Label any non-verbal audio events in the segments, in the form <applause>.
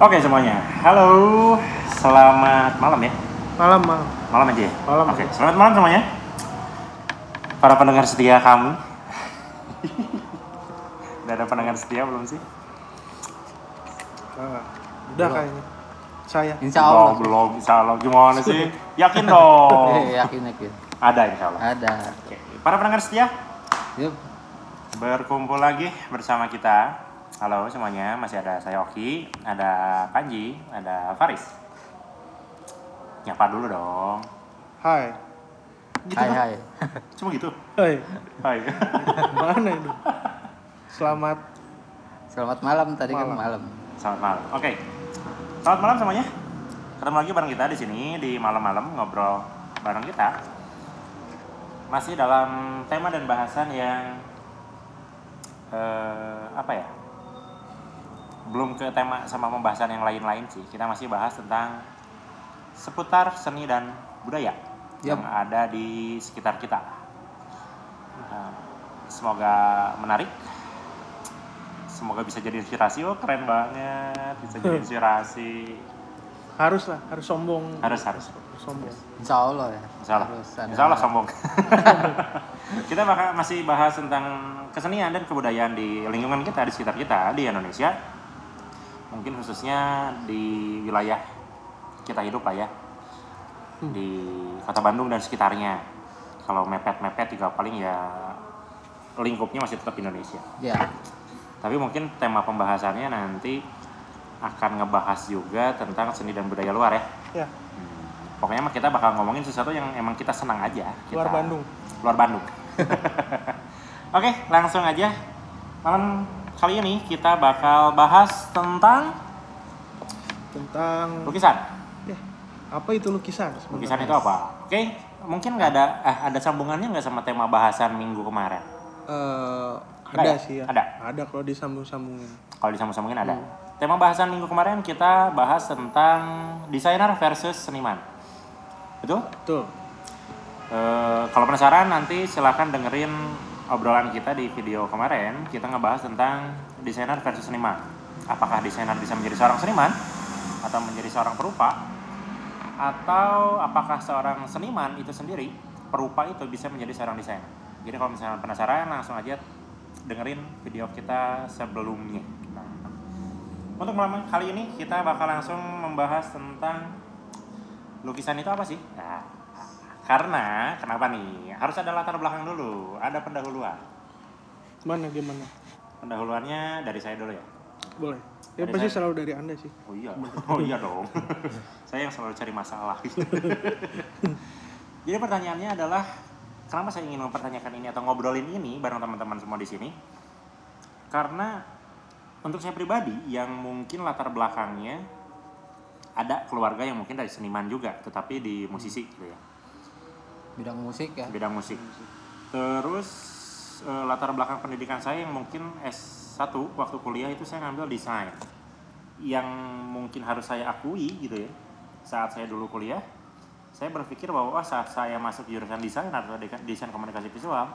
Oke semuanya, halo, selamat malam ya. Malam, malam. Malam aja ya? Malam Oke, selamat malam semuanya. Para pendengar setia kami. Udah <laughs> ada pendengar setia belum sih? Ah, udah kayaknya. Saya. Insya Allah. Belum, belum, insya Allah. Gimana sih? Yakin dong. Eh, <laughs> yakin yakin. Ada insya Allah. Ada. Oke, para pendengar setia, Yuk. berkumpul lagi bersama kita. Halo semuanya, masih ada saya Oki, ada Panji, ada Faris. Nyapa dulu dong. Hai. Gitu Hai kan? hai. <laughs> Cuma gitu. Hai. Hai. <laughs> Mana itu? Selamat Selamat malam tadi kan Malam. malam. Selamat malam. Oke. Selamat malam semuanya. Ketemu lagi bareng kita di sini di malam-malam ngobrol bareng kita. Masih dalam tema dan bahasan yang eh, apa ya? Belum ke tema sama pembahasan yang lain-lain sih. Kita masih bahas tentang seputar seni dan budaya Yap. yang ada di sekitar kita. Nah, semoga menarik. Semoga bisa jadi inspirasi. Oh, keren banget. Bisa jadi <laughs> inspirasi. harus lah, harus sombong. Harus, harus. Sombong. Insya Allah ya. Insya Allah. Insya Allah sombong. <laughs> kita bakal masih bahas tentang kesenian dan kebudayaan di lingkungan kita, di sekitar kita, di Indonesia. Mungkin khususnya di wilayah kita hidup lah ya. Di kota Bandung dan sekitarnya. Kalau mepet-mepet juga paling ya lingkupnya masih tetap Indonesia. Ya. Tapi mungkin tema pembahasannya nanti akan ngebahas juga tentang seni dan budaya luar ya. Ya, Hmm, Pokoknya mah kita bakal ngomongin sesuatu yang emang kita senang aja. luar Kita- Bandung. Luar Bandung. <laughs> Oke, langsung aja. Malam kali ini kita bakal bahas tentang Tentang lukisan. ya, apa itu lukisan? sebenarnya? Lukisan itu apa? Oke, mungkin nggak ada eh, ada sambungannya nggak sama tema bahasan minggu kemarin? Eh, Ada ya? sih ya. Ada. Ada kalau disambung-sambungin. Kalau disambung-sambungin ada. Tema bahasan minggu kemarin kita bahas tentang desainer versus seniman. Betul? Betul. Eh, kalau penasaran nanti silahkan dengerin obrolan kita di video kemarin. Kita ngebahas tentang desainer versus seniman. Apakah desainer bisa menjadi seorang seniman atau menjadi seorang perupa? Atau apakah seorang seniman itu sendiri perupa itu bisa menjadi seorang desainer? Jadi kalau misalnya penasaran langsung aja dengerin video kita sebelumnya. Nah, untuk malam kali ini kita bakal langsung membahas tentang lukisan itu apa sih? Nah, karena kenapa nih? Harus ada latar belakang dulu, ada pendahuluan. Mana gimana? Pendahuluannya dari saya dulu ya. Boleh. Ya Dari pasti saya. selalu dari Anda sih. Oh iya, <laughs> oh iya dong. <laughs> saya yang selalu cari masalah. <laughs> Jadi pertanyaannya adalah kenapa saya ingin mempertanyakan ini atau ngobrolin ini bareng teman-teman semua di sini? Karena untuk saya pribadi yang mungkin latar belakangnya ada keluarga yang mungkin dari seniman juga, tetapi di musisi gitu ya. Bidang musik ya. bidang musik. Terus eh, latar belakang pendidikan saya yang mungkin S1 waktu kuliah itu saya ngambil desain. Yang mungkin harus saya akui gitu ya. Saat saya dulu kuliah, saya berpikir bahwa wah, saat saya masuk jurusan desain atau desain komunikasi visual,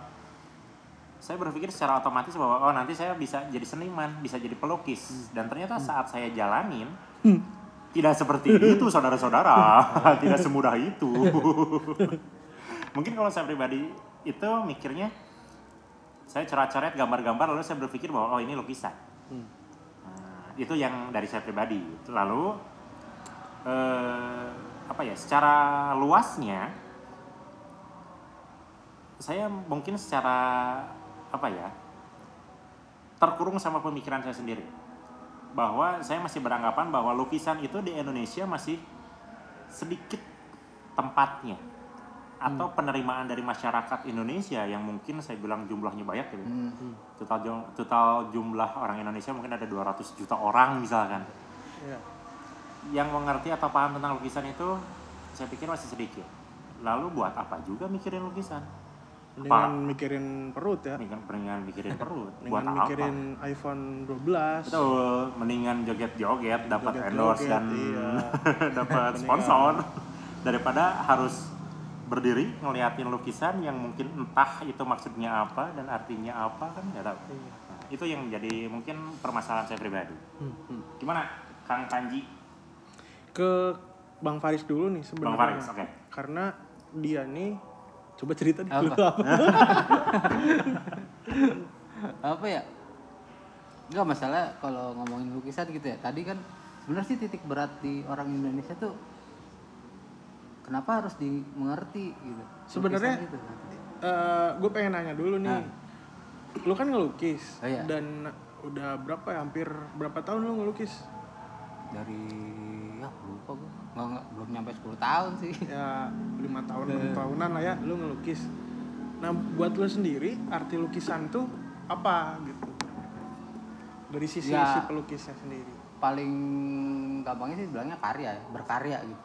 saya berpikir secara otomatis bahwa oh nanti saya bisa jadi seniman, bisa jadi pelukis. Dan ternyata saat saya jalanin tidak seperti itu saudara-saudara, <laughs> tidak semudah itu. <laughs> Mungkin kalau saya pribadi itu mikirnya saya coret-coret gambar-gambar lalu saya berpikir bahwa oh ini lukisan. Hmm. Nah, itu yang dari saya pribadi. Lalu eh, apa ya? Secara luasnya saya mungkin secara apa ya? terkurung sama pemikiran saya sendiri. Bahwa saya masih beranggapan bahwa lukisan itu di Indonesia masih sedikit tempatnya atau penerimaan dari masyarakat Indonesia yang mungkin saya bilang jumlahnya banyak gitu. Hmm. Total jum- total jumlah orang Indonesia mungkin ada 200 juta orang misalkan. Ya. Yang mengerti atau paham tentang lukisan itu saya pikir masih sedikit. Lalu buat apa juga mikirin lukisan? Mendingan mikirin perut ya. Mendingan mendingan mikirin perut. <laughs> buat Mendingan apa? mikirin iPhone 12. Betul, mendingan joget-joget dapat endorse dan iya. <laughs> dapat sponsor daripada harus berdiri ngeliatin lukisan yang mungkin entah itu maksudnya apa dan artinya apa kan nggak tahu. Iya. Nah, itu yang menjadi mungkin permasalahan saya pribadi. Hmm, hmm. Gimana Kang Panji, Ke Bang Faris dulu nih sebenarnya. Bang Faris, oke. Karena dia nih coba cerita di Apa? dulu apa? <laughs> apa ya nggak masalah kalau ngomongin lukisan gitu ya tadi kan sebenarnya sih titik berat di orang Indonesia tuh kenapa harus dimengerti gitu Sebenarnya- Lukisan gitu. gue pengen nanya dulu nih. Ah. Lu kan ngelukis Oh, iya. dan udah berapa ya? Hampir berapa tahun lu ngelukis? dari ya lupa gue nggak, nggak- belum nyampe 10 tahun sih <laughs> Ya lima tahun enam tahunan lah ya lu ngelukis. Nah buat lu sendiri arti lukisan tuh apa gitu? Dari sisi Ya. si pelukisnya sendiri. paling gampangnya sih bilangnya karya ya berkarya gitu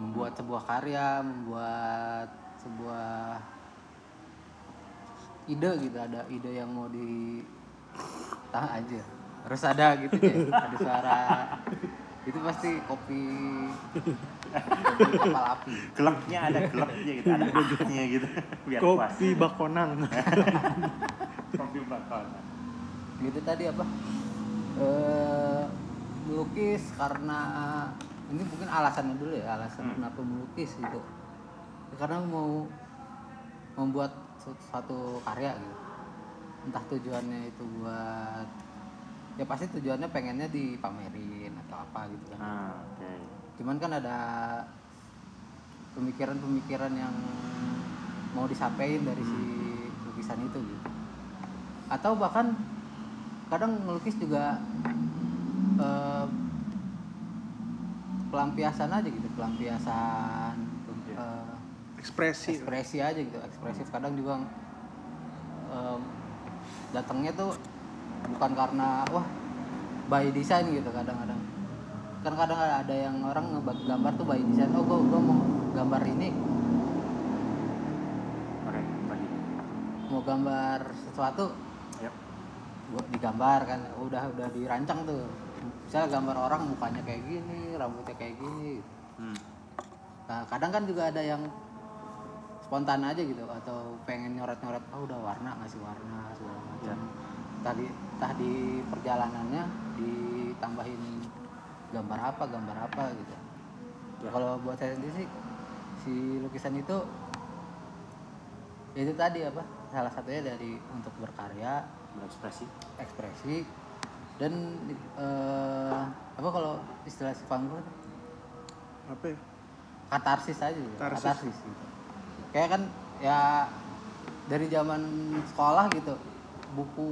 membuat sebuah karya membuat sebuah ide gitu ada ide yang mau di tahan aja harus ada gitu ya ada suara itu pasti kopi kopi kapal api gelapnya ada gelapnya gitu, ada ahnya gitu, biar puas. Kopi Bakonang. Kopi bakal. gitu tadi apa eh melukis karena alasannya dulu ya alasan Hmm. kenapa melukis gitu. Karena mau membuat su- suatu karya gitu. Entah tujuannya itu buat ya pasti tujuannya pengennya dipamerin atau apa gitu kan. Ah, oke. cuman kan ada pemikiran-pemikiran yang mau disampaikan dari si lukisan itu gitu. Atau bahkan kadang melukis juga eh, pelampiasan aja gitu pelampiasan eh, Ekspresi. ekspresi aja gitu ekspresif kadang juga em, datangnya tuh bukan karena wah by design gitu kadang-kadang kan kadang ada yang orang ngebagi gambar tuh by design oh gua, gua mau gambar ini Oke, lagi. mau gambar sesuatu Yap. buat digambar kan udah udah dirancang tuh misalnya gambar orang mukanya kayak gini rambutnya kayak gini Hmm. Nah, kadang kan juga ada yang spontan aja gitu atau pengen nyoret-nyoret oh udah warna ngasih warna segala macam. Tadi tah di perjalanannya ditambahin gambar apa, gambar apa gitu. Ya. Kalau buat saya sendiri sih si lukisan itu ya itu tadi apa? Salah satunya dari untuk berkarya, Berekspresi. ekspresi dan eh, apa kalau istilah si panggung itu? Apa ya? katarsis aja gitu. Katarsis. katarsis gitu. Kayak kan ya dari zaman sekolah gitu buku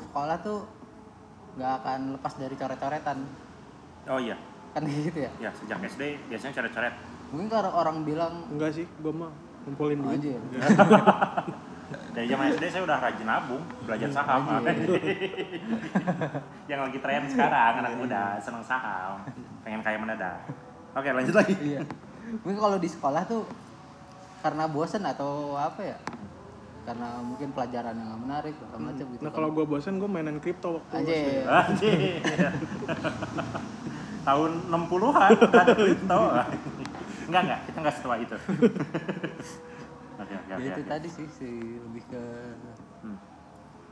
sekolah tuh nggak akan lepas dari coret-coretan Oh iya, kan gitu ya ya sejak SD biasanya coret-coret. mungkin kalau orang bilang Enggak sih, gua mah ngumpulin oh, duit. anjir <laughs> Dari zaman SD saya udah rajin nabung, belajar saham. Anjir. <laughs> Yang lagi tren sekarang anak muda seneng saham, pengen kaya mendadak. Oke lanjut lagi. iya mungkin kalau di sekolah tuh karena bosen atau apa ya karena mungkin pelajaran yang nggak menarik atau macam gitu Nah kalau gua bosan gua mainan kripto waktu. Anjir. <laughs> Tahun 60-an ada kripto. <laughs> Enggak enggak, kita enggak setua itu. Oke ya oke. itu oke. tadi sih si lebih ke Hmm.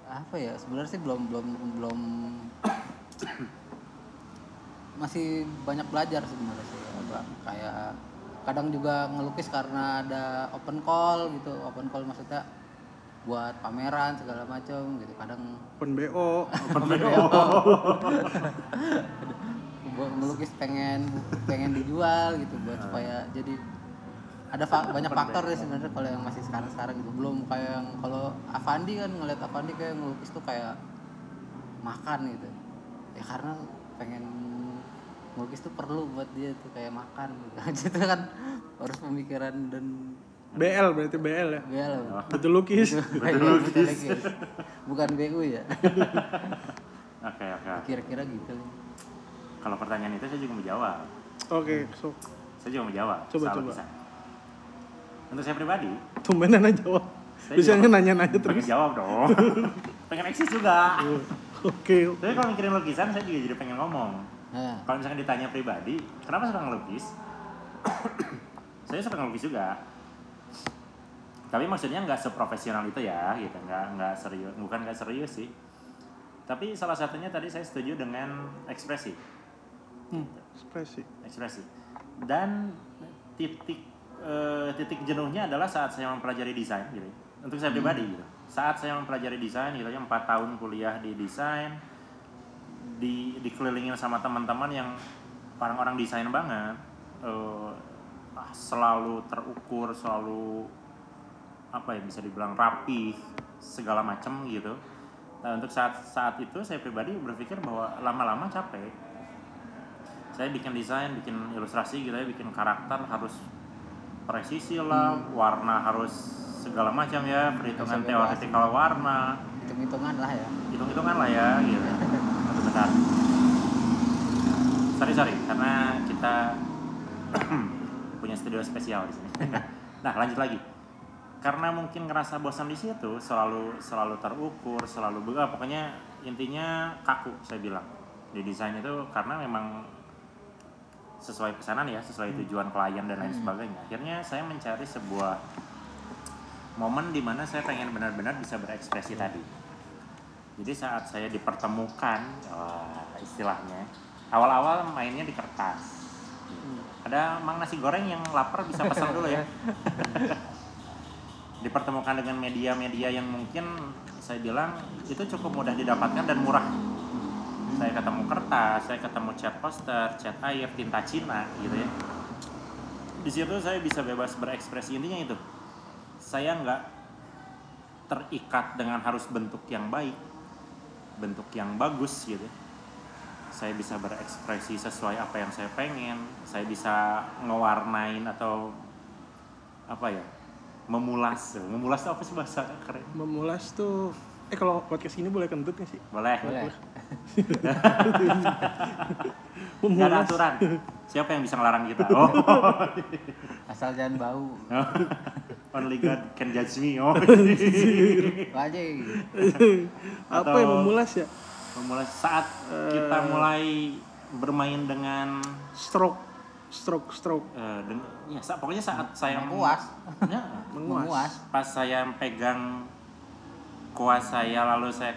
apa ya sebenarnya sih belum belum belum <coughs> masih banyak belajar sebenarnya sih apa kayak kadang juga ngelukis karena ada open call gitu open call maksudnya buat pameran segala macam gitu kadang Open BO. <laughs> buat ngelukis pengen pengen dijual gitu buat supaya jadi ada fa- banyak faktor deh sebenarnya kalau yang masih sekarang sekarang gitu belum kayak yang kalau Avandi kan ngeliat Avandi kayak ngelukis tuh kayak makan gitu ya karena pengen ngelukis tuh perlu buat dia tuh kayak makan gitu <laughs> itu kan harus pemikiran dan BL berarti BL ya. ya lah Betul lukis. <laughs> betul lukis bukan BU ya <laughs> Oke oke. kira-kira gitu Kalau pertanyaan itu saya juga mau jawab. Oke, so Saya juga mau jawab. Coba, coba. lukisan. Untuk saya pribadi, tumbenan aja jawab. Saya Biasanya nanya-nanya pengen terus. jawab dong. <laughs> pengen eksis juga. Oke, Tapi kalau mikirin lukisan, saya juga jadi pengen ngomong. nah Kalau misalkan ditanya pribadi, kenapa suka ngelukis? <coughs> saya suka ngelukis juga. Tapi maksudnya nggak seprofesional itu ya, gitu. Nggak nggak serius, bukan nggak serius sih. Tapi salah satunya tadi saya setuju dengan ekspresi, Hmm, ekspresi. ekspresi. Dan titik eh, titik jenuhnya adalah saat saya mempelajari desain gitu. Untuk saya pribadi gitu. Saat saya mempelajari desain gitu ya, 4 tahun kuliah di desain di dikelilingin sama teman-teman yang orang-orang desain banget. ah, selalu terukur, selalu apa ya bisa dibilang rapi segala macam gitu. Nah untuk saat saat itu saya pribadi berpikir bahwa lama-lama capek. Saya bikin desain, bikin ilustrasi gitu ya, bikin karakter harus presisi lah, warna harus segala macam ya, perhitungan teoretikal warna, hitung-hitungan lah ya hitung-hitungan lah ya gitu. <laughs> Bentar. Sorry sorry, karena kita <clears throat> punya studio spesial di sini. <laughs> nah lanjut lagi. Karena mungkin ngerasa bosan di situ, selalu selalu terukur, selalu ah, pokoknya intinya kaku saya bilang di desain itu karena memang sesuai pesanan ya, sesuai tujuan klien dan lain Hmm. sebagainya. Akhirnya saya mencari sebuah momen di mana saya pengen benar-benar bisa berekspresi tadi. Jadi saat saya dipertemukan, wah, istilahnya, awal-awal mainnya di kertas. Ada mang nasi goreng yang lapar bisa pesan dulu ya. <laughs> dipertemukan dengan media-media yang mungkin saya bilang itu cukup mudah didapatkan dan murah. Saya ketemu kertas, saya ketemu cat poster, cat air, tinta Cina gitu ya. Di situ saya bisa bebas berekspresi intinya itu. Saya nggak terikat dengan harus bentuk yang baik, bentuk yang bagus gitu. Saya bisa berekspresi sesuai apa yang saya pengen. Saya bisa ngewarnain atau apa ya? Memulas. Memulas itu apa sih bahasa keren? Memulas tuh eh kalau podcast ini boleh kentut nggak sih? Boleh. boleh Nggak ada aturan. Siapa yang bisa ngelarang kita? <laughs> Oh. asal jangan bau Only God can judge me. Oh. aja Apa Atau- yang memulas ya? Memulai saat kita mulai bermain dengan Stroke, stroke, stroke. eh, den- ya, sa- pokoknya saat saya Puas. Ya, Menguas. pas saya pegang kuas saya lalu saya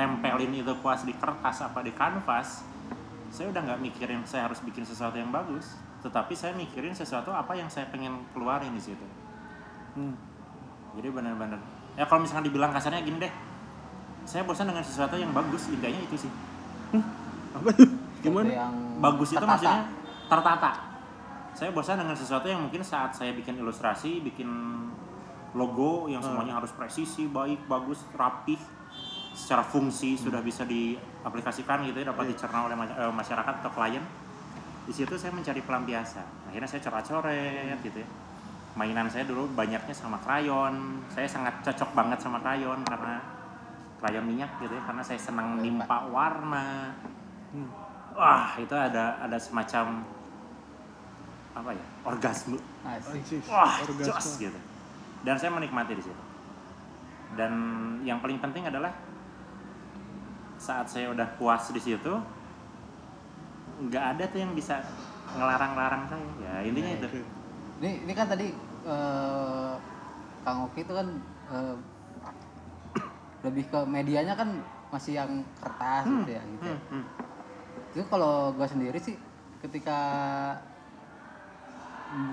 tempelin itu kuas di kertas apa di kanvas saya udah nggak mikirin saya harus bikin sesuatu yang bagus tetapi saya mikirin sesuatu apa yang saya pengen keluarin di situ Hmm. jadi benar-benar ya kalau misalkan dibilang kasarnya gini deh saya bosan dengan sesuatu yang bagus intinya itu sih Apa tuh? <laughs> Gimana? yang bagus itu tertata. maksudnya tertata saya bosan dengan sesuatu yang mungkin saat saya bikin ilustrasi bikin logo yang semuanya harus presisi baik bagus rapih secara fungsi sudah bisa diaplikasikan gitu ya dapat dicerna oleh eh, masyarakat atau klien. Di situ saya mencari pelampiasan. Akhirnya saya coret-coret gitu ya. Mainan saya dulu banyaknya sama krayon. Saya sangat cocok banget sama krayon karena krayon minyak gitu ya karena saya senang nimpa warna. Hmm. wah itu ada ada semacam apa ya orgasme. Asik. Wah orgasme. jos gitu. Dan saya menikmati di situ. Dan yang paling penting adalah saat saya udah puas di situ nggak ada tuh yang bisa ngelarang-larang saya ya intinya Ya, itu Oke. ini ini kan tadi eh, Kang Oki itu kan eh, lebih ke medianya kan masih yang kertas gitu ya gitu ya. Hmm, hmm. itu kalau gua sendiri sih ketika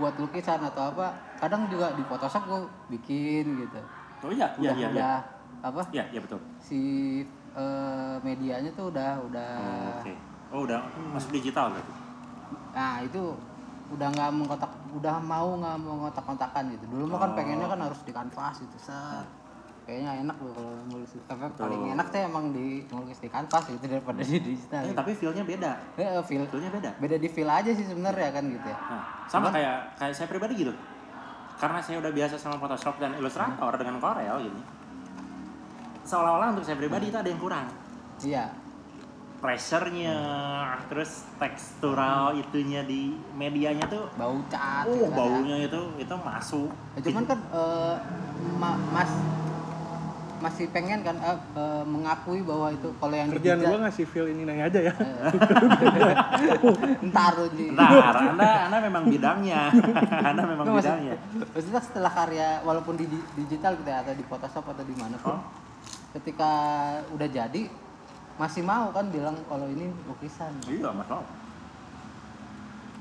buat lukisan atau apa kadang juga di Photoshop gua bikin gitu oh iya iya iya iya udah apa iya iya betul si eh, medianya tuh udah udah oh, oke oh udah masuk digital berarti nah itu udah nggak mengkotak udah mau nggak mau ngotak-kotakan gitu dulu mah kan Oh. pengennya kan harus di kanvas gitu set kayaknya enak loh kalau nulis tapi paling enak tuh emang di nulis di kanvas gitu daripada di digital Eh, gitu. tapi feel-nya beda Eh, feel feel-nya beda beda di feel aja sih sebenarnya kan gitu ya Nah, sama kayak kayak saya pribadi gitu. Karena saya udah biasa sama Photoshop dan Illustrator dengan Corel gini. Seolah-olah untuk saya pribadi itu ada yang kurang. iya Pressure-nya, terus tekstural itunya di medianya tuh bau cat oh gitu kan ya. baunya itu itu masuk. Ya, cuman kan eh, ma- mas masih pengen kan eh, eh, mengakui bahwa itu kalau yang Kerjaan digital- gua ngasih feel ini nanya aja ya. <laughs> ntar lu Ji. Nah, Anda Anda memang bidangnya. <laughs> anda memang Nggak, maksud- bidangnya. Maksudnya setelah karya walaupun di di- digital gitu ya atau di Photoshop atau di mana pun Oh. Ketika udah jadi masih mau kan bilang kalau ini lukisan. Iya mas mau.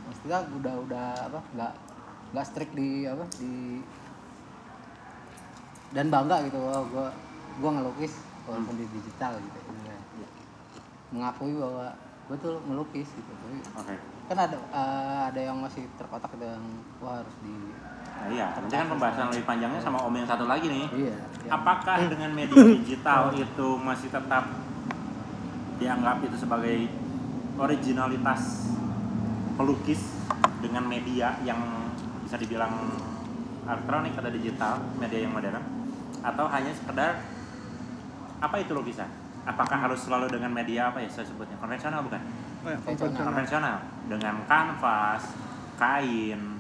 Maksudnya udah udah apa nggak nggak strict di apa di dan bangga gitu oh gua gua ngelukis walaupun di digital gitu Iya. mengakui bahwa gue tuh ngelukis gitu tapi oke. kan ada eh, ada yang masih terkotak gitu yang wah harus di nah, iya nanti kan pembahasan lebih panjangnya sama om yang satu lagi nih iya apakah dengan media digital itu masih tetap dianggap itu sebagai originalitas pelukis dengan media yang bisa dibilang elektronik atau digital, media yang modern, atau hanya sekedar apa itu lukisan? Apakah harus selalu dengan media apa ya saya sebutnya konvensional bukan? Oh ya, konvensional. Konvensional dengan kanvas, kain,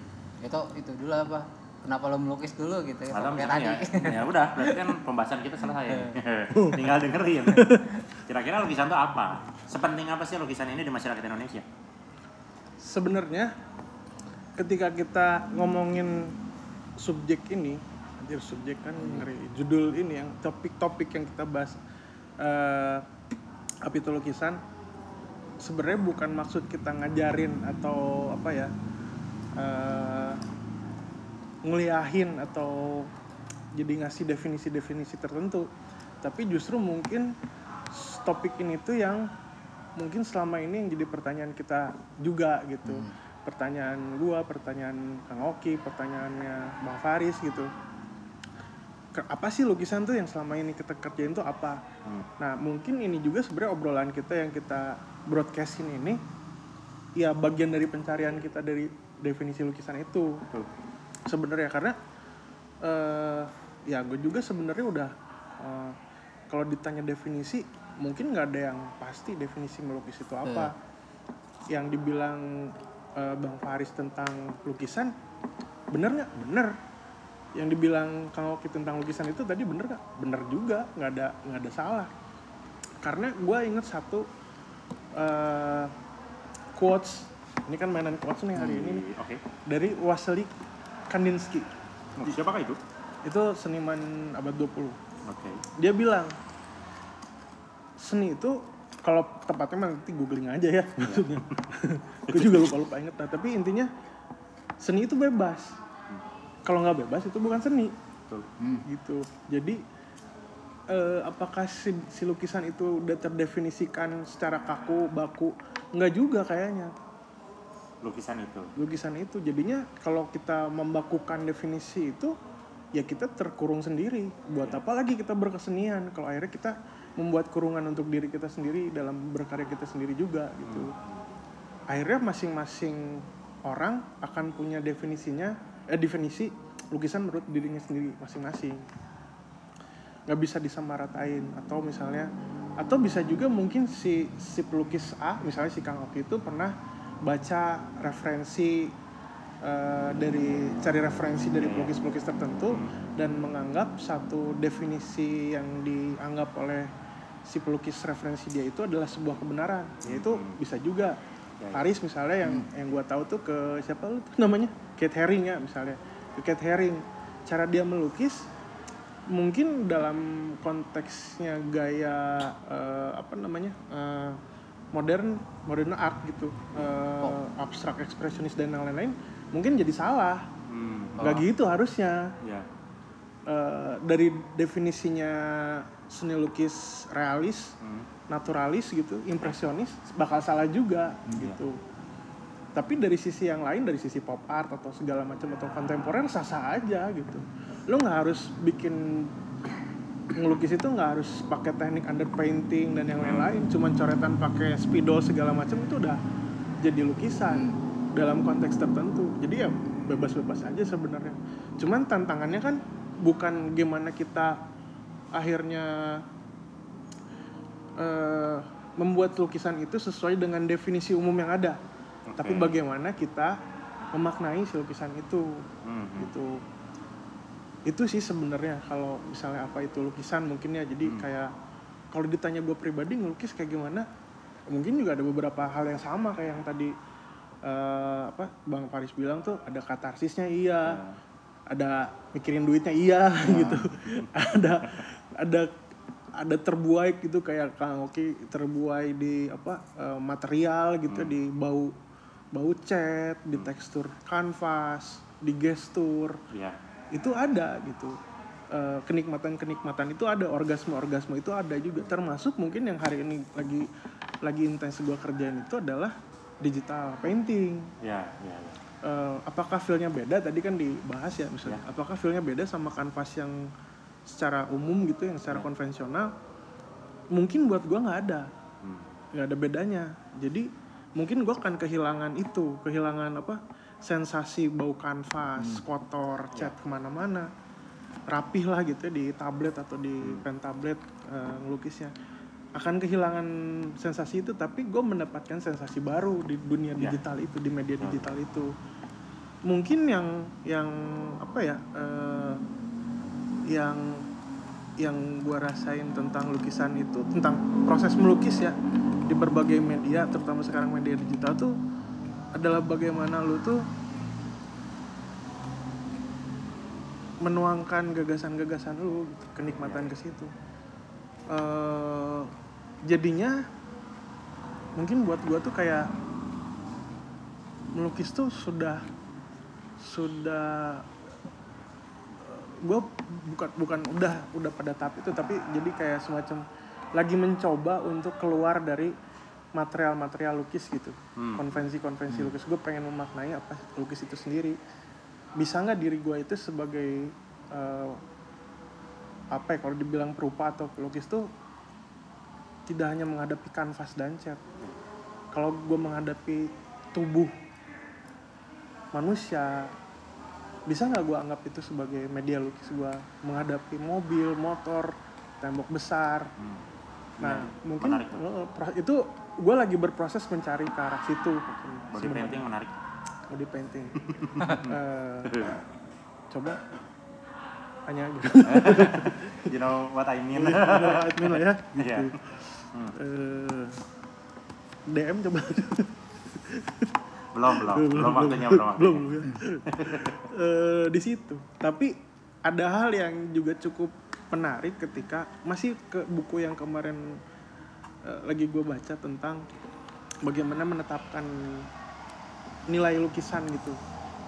itu itu dulu apa? Kenapa lo melukis dulu gitu ya? Kayak misalnya tadi. ya udah berarti kan pembahasan kita selesai. <laughs> Tinggal dengerin. Kira-kira lukisan itu apa? Sepenting apa sih lukisan ini di masyarakat Indonesia? Sebenarnya ketika kita ngomongin subjek ini anjir subjek kan ngeri. Judul ini yang topik-topik yang kita bahas eh apa itu lukisan sebenarnya bukan maksud kita ngajarin atau apa ya eh ngeliahin atau jadi ngasih definisi-definisi tertentu. Tapi justru mungkin topik ini tuh yang mungkin selama ini yang jadi pertanyaan kita juga gitu. Pertanyaan gua pertanyaan Kang Oki pertanyaannya Bang Faris gitu. Apa sih lukisan tuh yang selama ini kita kerjain tuh apa? Hmm. nah mungkin ini juga sebenarnya obrolan kita yang kita broadcastin ini ya bagian dari pencarian kita dari definisi lukisan itu. Sebenarnya karena eh ya gue juga sebenarnya udah eh, kalau ditanya definisi mungkin nggak ada yang pasti definisi melukis itu apa. Yang dibilang eh, bang Faris tentang lukisan bener nggak? Bener. Yang dibilang Kang Oki tentang lukisan itu tadi bener nggak? Bener juga nggak ada nggak ada salah. Karena gue inget satu eh, quotes ini kan mainan quotes nih hari ini nih. Oke. Dari Wassily Kandinsky. Oh, siapakah itu? Itu seniman abad 20 oke. Dia bilang seni itu kalau tepatnya mah nanti googling aja ya maksudnya. <laughs> Gue juga lupa lupa inget. Nah, tapi intinya seni itu bebas. Kalau nggak bebas itu bukan seni. Betul. Hmm. gitu. Jadi eh, apakah si, si lukisan itu udah terdefinisikan secara kaku baku? Nggak juga kayaknya lukisan itu. Lukisan itu jadinya kalau kita membakukan definisi itu ya kita terkurung sendiri. Buat apa lagi kita berkesenian kalau akhirnya kita membuat kurungan untuk diri kita sendiri dalam berkarya kita sendiri juga gitu. Akhirnya masing-masing orang akan punya definisinya eh definisi lukisan menurut dirinya sendiri masing-masing. Nggak bisa disamaratain atau misalnya atau bisa juga mungkin si si pelukis A misalnya si Kang Oki itu pernah baca referensi eh, dari cari referensi dari pelukis-pelukis tertentu dan menganggap satu definisi yang dianggap oleh si pelukis referensi dia itu adalah sebuah kebenaran. Yaitu bisa juga. Paris misalnya yang yang gua tahu tuh ke siapa lu tuh namanya? Kate Haring ya misalnya. Ke Kate Haring. Cara dia melukis mungkin dalam konteksnya gaya eh, apa namanya eh, modern modern art gitu. Eh, abstrak ekspresionis dan yang lain-lain mungkin jadi salah. Hmm. nggak gitu harusnya. Ya Eh, dari definisinya seni lukis realis Hmm. naturalis gitu impresionis bakal salah juga gitu. Tapi dari sisi yang lain dari sisi pop art atau segala macam atau kontemporer sah sah aja gitu. Lo nggak harus bikin ngelukis itu nggak harus pakai teknik underpainting dan yang lain-lain. Cuman coretan pakai spidol segala macam itu udah jadi lukisan dalam konteks tertentu. Jadi ya bebas-bebas aja sebenarnya. Cuman tantangannya kan bukan gimana kita akhirnya eh, membuat lukisan itu sesuai dengan definisi umum yang ada. Oke. tapi bagaimana kita memaknai si lukisan itu. Hmm. gitu itu sih sebenarnya kalau misalnya apa itu lukisan mungkin ya. Jadi Hmm. kayak kalau ditanya gue pribadi ngelukis kayak gimana mungkin juga ada beberapa hal yang sama kayak yang tadi eh, apa bang Faris bilang tuh ada katarsisnya iya ada mikirin duitnya iya <laughs> gitu. Ada ada ada terbuai gitu kayak Kang Oki terbuai di apa eh, material gitu di bau bau cat di tekstur kanvas di gestur. Iya. Itu ada gitu Eh, kenikmatan-kenikmatan itu ada orgasme-orgasme itu ada juga termasuk mungkin yang hari ini lagi lagi intens gue kerjain itu adalah digital painting Iya, iya, iya. Eh, apakah feelnya beda tadi kan dibahas ya misalnya Ya. apakah feelnya beda sama kanvas yang secara umum gitu yang secara Ya. konvensional mungkin buat gua nggak ada Hmm. nggak ada bedanya jadi mungkin gua akan kehilangan itu kehilangan apa sensasi bau kanvas Hmm. kotor Ya. cat ke mana-mana rapih lah gitu ya di tablet atau di Hmm. pen tablet ngelukisnya akan kehilangan sensasi itu tapi gue mendapatkan sensasi baru di dunia Ya. digital itu di media Hmm. digital itu mungkin yang yang apa ya eh, yang yang gue rasain tentang lukisan itu tentang proses melukis ya di berbagai media terutama sekarang media digital tuh adalah bagaimana lu tuh menuangkan gagasan-gagasan lu gitu, kenikmatan ke situ. Eh, jadinya mungkin buat gua tuh kayak melukis tuh sudah sudah gue bukan bukan udah udah pada tahap itu tapi jadi kayak semacam lagi mencoba untuk keluar dari material-material lukis gitu. Hmm. konvensi-konvensi lukis. Gue pengen memaknai apa lukis itu sendiri. Bisa nggak diri gue itu sebagai eh, apa ya kalau dibilang perupa atau pelukis tuh tidak hanya menghadapi kanvas dan cat. Kalau gue menghadapi tubuh manusia bisa nggak gue anggap itu sebagai media lukis gue menghadapi mobil motor tembok besar. Hmm. nah Ya, mungkin menarik eh, itu gue lagi berproses mencari ke arah situ body sebenarnya. painting menarik. body painting <laughs> Eh, coba hanya gitu <laughs> You know what I mean? <laughs> admin lah ya gitu. Iya. Hmm. Eh, DM coba belum, belum, belum waktunya, belum waktunya. belum ya. Eh, di situ tapi ada hal yang juga cukup menarik ketika masih ke buku yang kemarin lagi gue baca tentang bagaimana menetapkan nilai lukisan gitu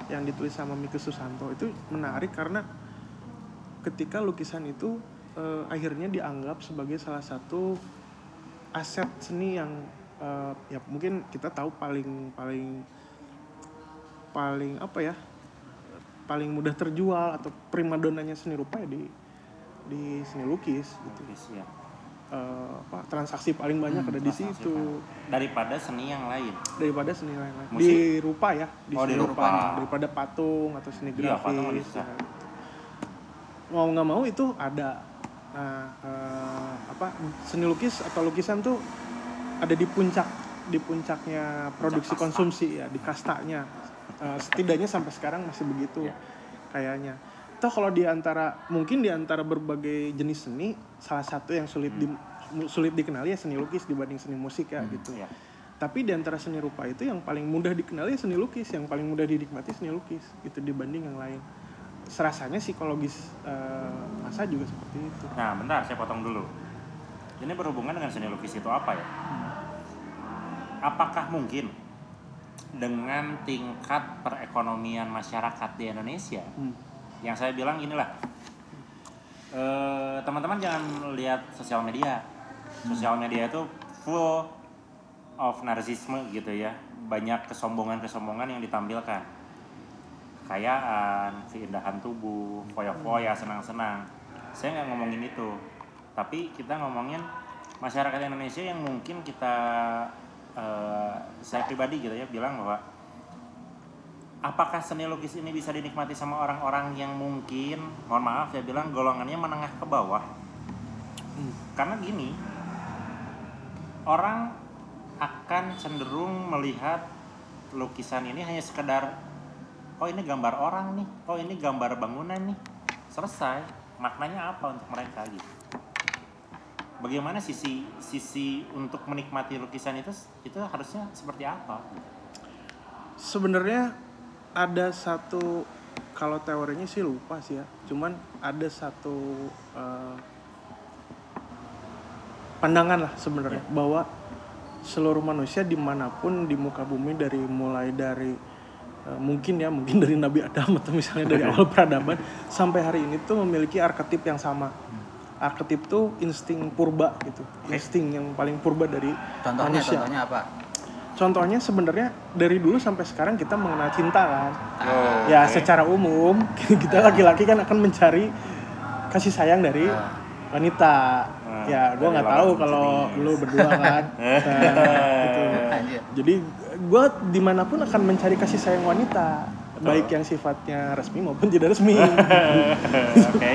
yang ditulis sama Mika Susanto itu menarik karena ketika lukisan itu eh, akhirnya dianggap sebagai salah satu aset seni yang eh, ya mungkin kita tahu paling paling paling apa ya paling mudah terjual atau primadonanya seni rupa ya di di seni lukis gitu Lukis, ya. Eh, apa transaksi paling banyak ada di situ Daripada seni yang lain. daripada seni lain lain Musik? di rupa ya di Oh, di seni rupa. daripada patung atau seni Iya, grafis susah. ya. mau nggak mau itu ada nah eh, apa seni lukis atau lukisan tuh ada di puncak di puncaknya produksi kasta. konsumsi ya di kastanya Eh, setidaknya sampai sekarang masih begitu Ya. kayaknya toh kalau di antara mungkin di antara berbagai jenis seni salah satu yang sulit di sulit dikenali ya seni lukis dibanding seni musik ya gitu Ya. tapi di antara seni rupa itu yang paling mudah dikenali seni lukis yang paling mudah dinikmati seni lukis itu dibanding yang lain serasanya psikologis eh, masa juga seperti itu Nah, bentar, saya potong dulu. Ini berhubungan dengan seni lukis itu apa ya? Apakah mungkin dengan tingkat perekonomian masyarakat di Indonesia, Hmm. Yang saya bilang inilah, eh, teman-teman jangan lihat sosial media. Sosial media itu full of narsisme gitu ya, banyak kesombongan-kesombongan yang ditampilkan. Kekayaan, keindahan tubuh, foya-foya, senang-senang. Saya nggak ngomongin itu, tapi kita ngomongin masyarakat Indonesia yang mungkin kita, eh, saya pribadi gitu ya, bilang bahwa apakah seni lukis ini bisa dinikmati sama orang-orang yang mungkin, mohon maaf saya bilang golongannya menengah ke bawah. Hmm. Karena gini, orang akan cenderung melihat lukisan ini hanya sekedar oh ini gambar orang nih, oh ini gambar bangunan nih. Selesai. Maknanya apa untuk mereka gitu. Bagaimana sisi sisi untuk menikmati lukisan itu itu harusnya seperti apa? sebenarnya ada satu kalau teorinya sih lupa sih ya. Cuman ada satu eh, pandangan lah sebenarnya bahwa seluruh manusia di mana pun di muka bumi dari mulai dari eh, mungkin ya mungkin dari Nabi Adam atau misalnya dari <laughs> awal peradaban sampai hari ini tuh memiliki arketip yang sama. Arketip tuh insting purba gitu. Insting yang paling purba dari Contohnya, manusia. contohnya apa? Contohnya sebenarnya dari dulu sampai sekarang kita mengenal cinta kan Oh, ya oke. secara umum <laughs> kita laki-laki kan akan mencari kasih sayang dari Ah. wanita Ah, ya gue nggak tahu kalau jenis. lu berdua kan <laughs> Nah, gitu. Jadi gue di mana pun akan mencari kasih sayang wanita baik yang sifatnya resmi maupun tidak resmi <laughs> Oke.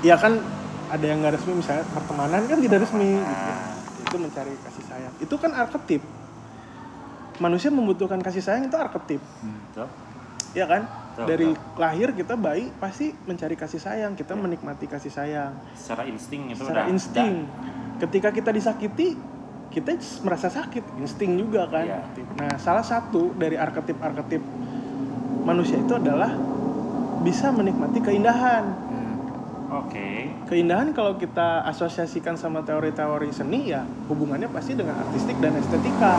ya kan ada yang nggak resmi misalnya pertemanan kan tidak resmi gitu. Ah. itu mencari kasih sayang itu kan arketip manusia membutuhkan kasih sayang itu arketip Betul. ya kan Betul, dari lahir kita bayi pasti mencari kasih sayang kita menikmati kasih sayang Secara insting itu secara udah insting ketika kita disakiti kita merasa sakit insting juga kan Iya. nah salah satu dari arketip arketip manusia itu adalah bisa menikmati keindahan Hmm. Oke. keindahan kalau kita asosiasikan sama teori-teori seni ya hubungannya pasti dengan artistik dan estetika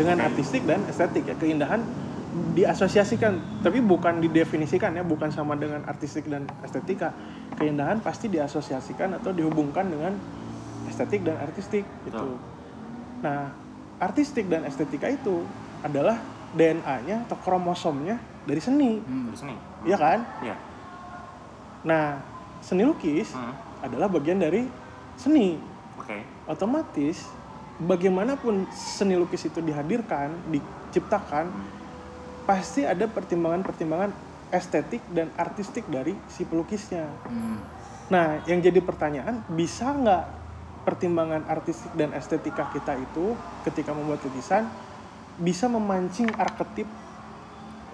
dengan artistik dan estetik ya keindahan diasosiasikan tapi bukan didefinisikan ya bukan sama dengan artistik dan estetika keindahan pasti diasosiasikan atau dihubungkan dengan estetik dan artistik gitu nah artistik dan estetika itu adalah DNA-nya atau kromosomnya dari seni Hmm. Di sini. ya kan Iya. nah seni lukis Hmm. adalah bagian dari seni Oke. otomatis bagaimanapun seni lukis itu dihadirkan, diciptakan, pasti ada pertimbangan-pertimbangan estetik dan artistik dari si pelukisnya. Hmm. Nah, yang jadi pertanyaan, bisa nggak pertimbangan artistik dan estetika kita itu ketika membuat lukisan bisa memancing arketip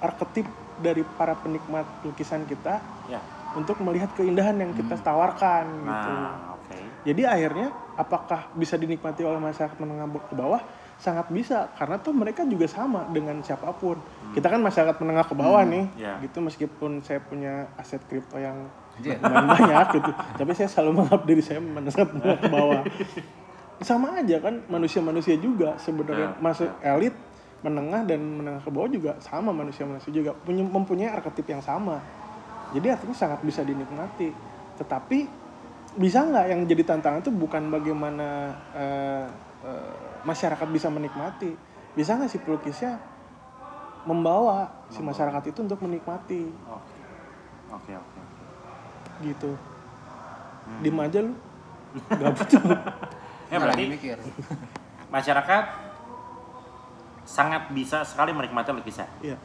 arketip dari para penikmat lukisan kita Ya. untuk melihat keindahan yang kita tawarkan gitu. Nah, oke. Jadi akhirnya apakah bisa dinikmati oleh masyarakat menengah ke bawah? Sangat bisa karena tuh mereka juga sama dengan siapa pun. Kita kan masyarakat menengah ke bawah nih, ya. gitu meskipun saya punya aset kripto yang lumayan banyak gitu, tapi saya selalu menganggap diri saya masyarakat menengah ke bawah. Sama aja kan manusia-manusia juga sebenarnya Ya, masuk elit, menengah dan menengah ke bawah juga sama manusia-manusia juga punya mempunyai arketip yang sama. Jadi artinya sangat bisa dinikmati. Tetapi bisa nggak yang jadi tantangan itu bukan bagaimana eh, eh, masyarakat bisa menikmati, bisa nggak si pelukisnya membawa si masyarakat itu untuk menikmati Oke. Oke, oke. oke. gitu. Hmm. Diem aja lu, gabut tuh. Ya Nggak lagi berarti mikir. <laughs> masyarakat sangat bisa sekali menikmati lukisan. Iya.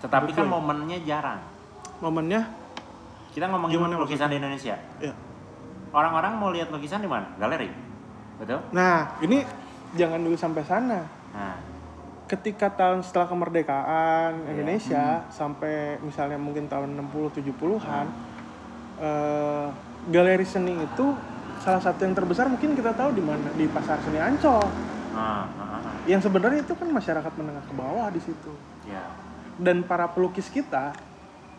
Tetapi kan Betul. momennya jarang. Momennya, Kita ngomongin Gimana lukisan di Indonesia. ya. Orang-orang mau lihat lukisan di mana? Galeri. Betul? Nah, ini jangan dulu sampai sana. Nah, Ketika tahun setelah kemerdekaan Iya. Indonesia sampai misalnya mungkin tahun 60 70-an eh, galeri seni itu salah satu yang terbesar mungkin kita tahu di mana di pasar seni Ancol. nah, nah, nah. Yang sebenarnya itu kan masyarakat menengah ke bawah di situ. ya. Dan para pelukis kita,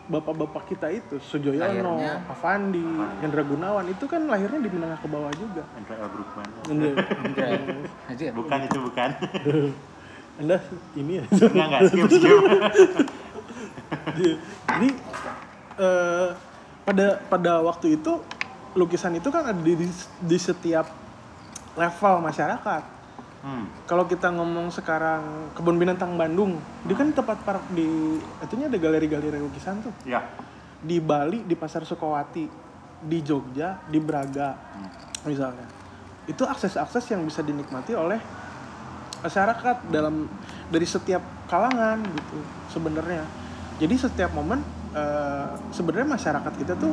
bapak-bapak kita itu Sujoyono. Avandi, Hendra Gunawan itu kan lahirnya di menengah ke bawah juga. L. Brookman. Anjir. Bukan itu bukan. <laughs> Anda ini ya. Enggak enggak skip skip. <laughs> Jadi eh, pada pada waktu itu lukisan itu kan ada di, di setiap level masyarakat. Hmm. Kalau kita ngomong sekarang kebun binatang Bandung, dia kan tempat park di itunya ada galeri-galeri lukisan tuh. Ya. Di Bali di Pasar Sukawati, di Jogja, di Braga misalnya. Itu akses-akses yang bisa dinikmati oleh masyarakat dalam dari setiap kalangan gitu sebenarnya. Jadi setiap momen eh, sebenarnya masyarakat kita tuh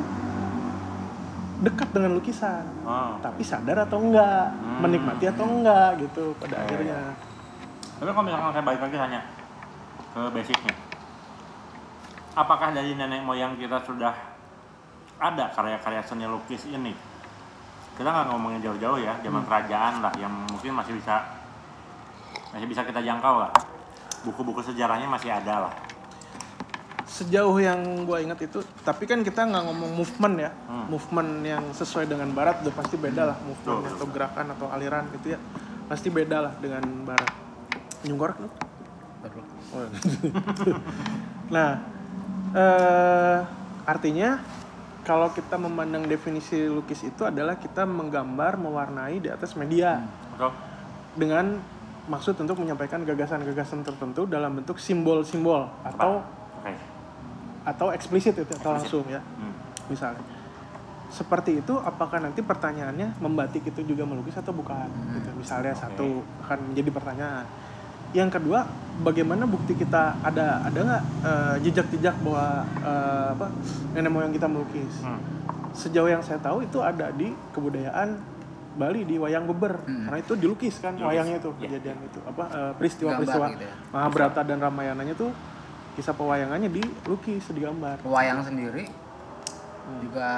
dekat dengan lukisan, Oh. tapi sadar atau enggak, Hmm. menikmati atau enggak gitu pada akhirnya. Tapi kalau misalkan saya balik lagi tanya ke basicnya, apakah dari nenek moyang kita sudah ada karya-karya seni lukis ini? Kita nggak ngomongin jauh-jauh ya, zaman kerajaan lah, yang mungkin masih bisa masih bisa kita jangkau lah. Buku-buku sejarahnya masih ada lah. Sejauh yang gue ingat itu tapi kan kita nggak ngomong movement ya. Hmm. movement yang sesuai dengan barat udah pasti beda lah. Movement Betul, atau gerakan atau aliran gitu ya. Pasti beda lah dengan barat. Nyunggorek lu. Oh, <laughs> nah eh, artinya kalau kita memandang definisi lukis itu adalah kita menggambar mewarnai di atas media. Betul. dengan maksud untuk menyampaikan gagasan-gagasan tertentu dalam bentuk simbol-simbol atau. Atau eksplisit itu atau langsung ya Hmm. misalnya seperti itu apakah nanti pertanyaannya membatik itu juga melukis atau bukan gitu misalnya Oke. satu akan menjadi pertanyaan yang kedua bagaimana bukti kita ada ada nggak eh, jejak-jejak bahwa eh, apa nenek moyang kita melukis Hmm. sejauh yang saya tahu itu ada di kebudayaan Bali di wayang beber Hmm. karena itu dilukis kan Dilukis. wayangnya itu Iya. kejadian itu apa eh, peristiwa-peristiwa gitu ya. Mahabharata dan Ramayananya tuh kisah pewayangannya dilukis digambar Wayang sendiri juga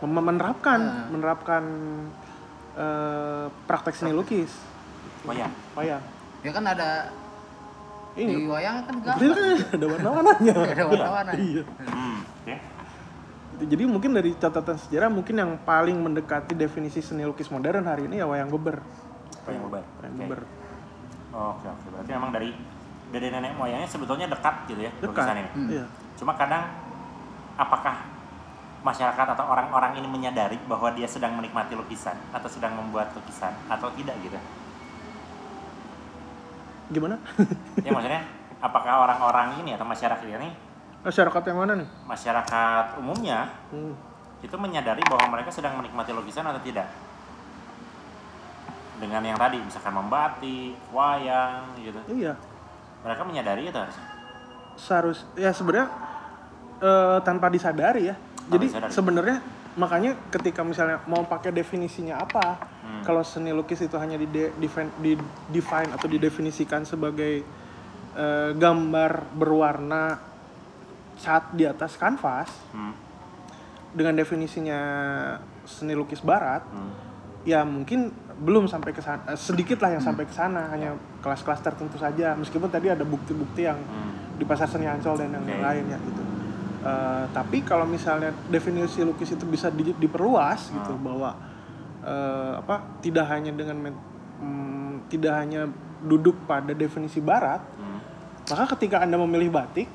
Mem- menerapkan Hmm. menerapkan eh, praktek seni lukis Wayang. wayang ya kan ada di ini wayang kan gambar kan ada warna-warnanya <laughs> ada warna-warna iya Hmm. Oke. Jadi mungkin dari catatan sejarah mungkin yang paling mendekati definisi seni lukis modern hari ini ya wayang beber Wayang beber. wayang Oke. beber Oke, oke. Berarti memang dari dari nenek moyangnya sebetulnya dekat gitu ya dekat lukisan ini. Hmm. iya Cuma kadang apakah masyarakat atau orang-orang ini menyadari bahwa dia sedang menikmati lukisan atau sedang membuat lukisan atau tidak gitu? gimana Ya maksudnya apakah orang-orang ini atau masyarakat ini masyarakat yang mana nih masyarakat umumnya Hmm. itu menyadari bahwa mereka sedang menikmati lukisan atau tidak? Dengan yang tadi misalkan membatik, wayang gitu. iya Mereka menyadari itu harusnya. seharus ya sebenarnya eh, tanpa disadari ya jadi disadari. sebenarnya makanya ketika misalnya mau pakai definisinya apa Hmm. kalau seni lukis itu hanya di, define, di define atau didefinisikan sebagai eh, gambar berwarna cat di atas kanvas Hmm. dengan definisinya seni lukis barat Hmm. ya mungkin belum sampai ke sana eh, sedikit lah yang sampai ke sana hanya kelas-kelas tertentu saja meskipun tadi ada bukti-bukti yang Hmm. di pasar seni Ancol dan yang Oke. lain ya gitu. Eh, tapi kalau misalnya definisi lukis itu bisa di- diperluas gitu Hmm. bahwa eh, apa tidak hanya dengan mm, tidak hanya duduk pada definisi barat, Hmm. maka ketika anda memilih batik,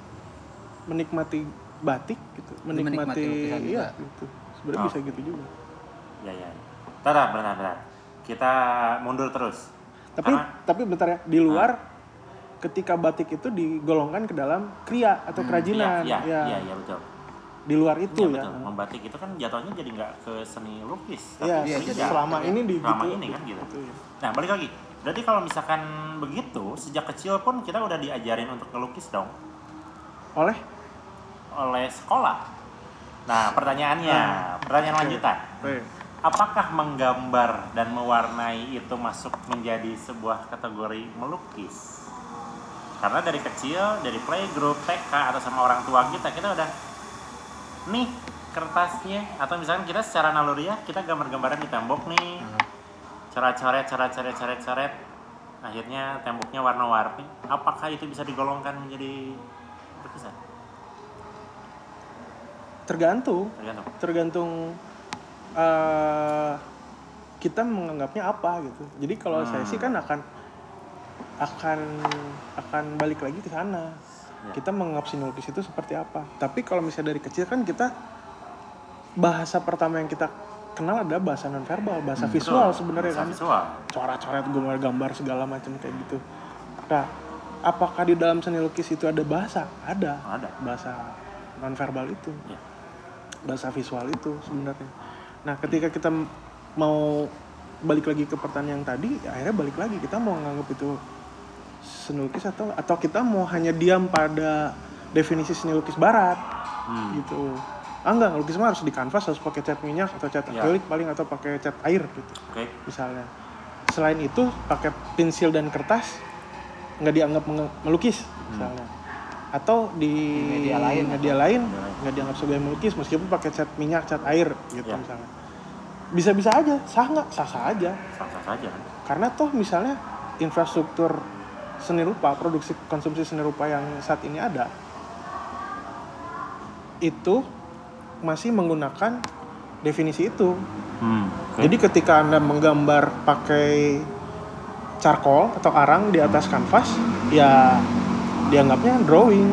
menikmati batik gitu, menikmati, Menikmati iya gitu. Sebenarnya Oh. bisa gitu juga. Ya ya. Bentar, bentar, bentar. Kita mundur terus. Tapi Karena- tapi bentar ya di luar ketika batik itu digolongkan ke dalam kriya atau kerajinan Iya, iya, ya iya, iya, betul. di luar itu Iya, ya. betul. Membatik itu kan jatuhnya jadi nggak ke seni lukis, Iya, tapi Iya, jadi jar. selama ini di Selama gitu- ini kan gitu. gitu ya. Nah, balik lagi. Berarti kalau misalkan begitu, sejak kecil pun kita udah diajarin untuk ngelukis dong Oleh oleh sekolah. Nah, pertanyaannya, pertanyaan Oke. lanjutan. Oke. Apakah menggambar dan mewarnai itu masuk menjadi sebuah kategori melukis? Karena dari kecil, dari playgroup, TK atau sama orang tua kita, kita udah nih kertasnya atau misalkan kita secara naluriah kita gambar-gambaran di tembok nih, cara coret, cara coret, coret, coret, akhirnya temboknya warna-warni. Apakah itu bisa digolongkan menjadi lukisan? tergantung Tergantung. tergantung eh, kita menganggapnya apa gitu jadi kalau saya Hmm. sih kan akan akan akan balik lagi ke sana Ya. kita menganggap seni lukis itu seperti apa tapi kalau misalnya dari kecil kan kita bahasa pertama yang kita kenal adalah bahasa nonverbal bahasa visual Betul, sebenarnya kan Visual. coret-coret gambar-gambar segala macam kayak gitu. Nah, apakah di dalam seni lukis itu ada bahasa? Ada. Ada. Bahasa nonverbal itu, Ya. bahasa visual itu sebenarnya. Nah, ketika kita mau balik lagi ke pertanyaan yang tadi, ya akhirnya balik lagi kita mau nganggap itu seni lukis atau atau kita mau hanya diam pada definisi seni lukis barat Hmm. gitu. Ah enggak, lukis mah harus di kanvas harus pakai cat minyak atau cat Ya. akrilik paling atau pakai cat air gitu Oke. misalnya selain itu pakai pensil dan kertas nggak dianggap melukis misalnya atau di, Di media lain. media lain Media lain. nggak dianggap sebagai melukis meskipun pakai cat minyak cat air gitu Ya. misalnya bisa-bisa aja sah nggak sah sah aja Sah-sah saja kan. karena toh misalnya infrastruktur seni rupa produksi konsumsi seni rupa yang saat ini ada itu masih menggunakan definisi itu. Hmm. oke. Jadi ketika Anda menggambar pakai charcoal atau arang di atas kanvas, ya dianggapnya drawing,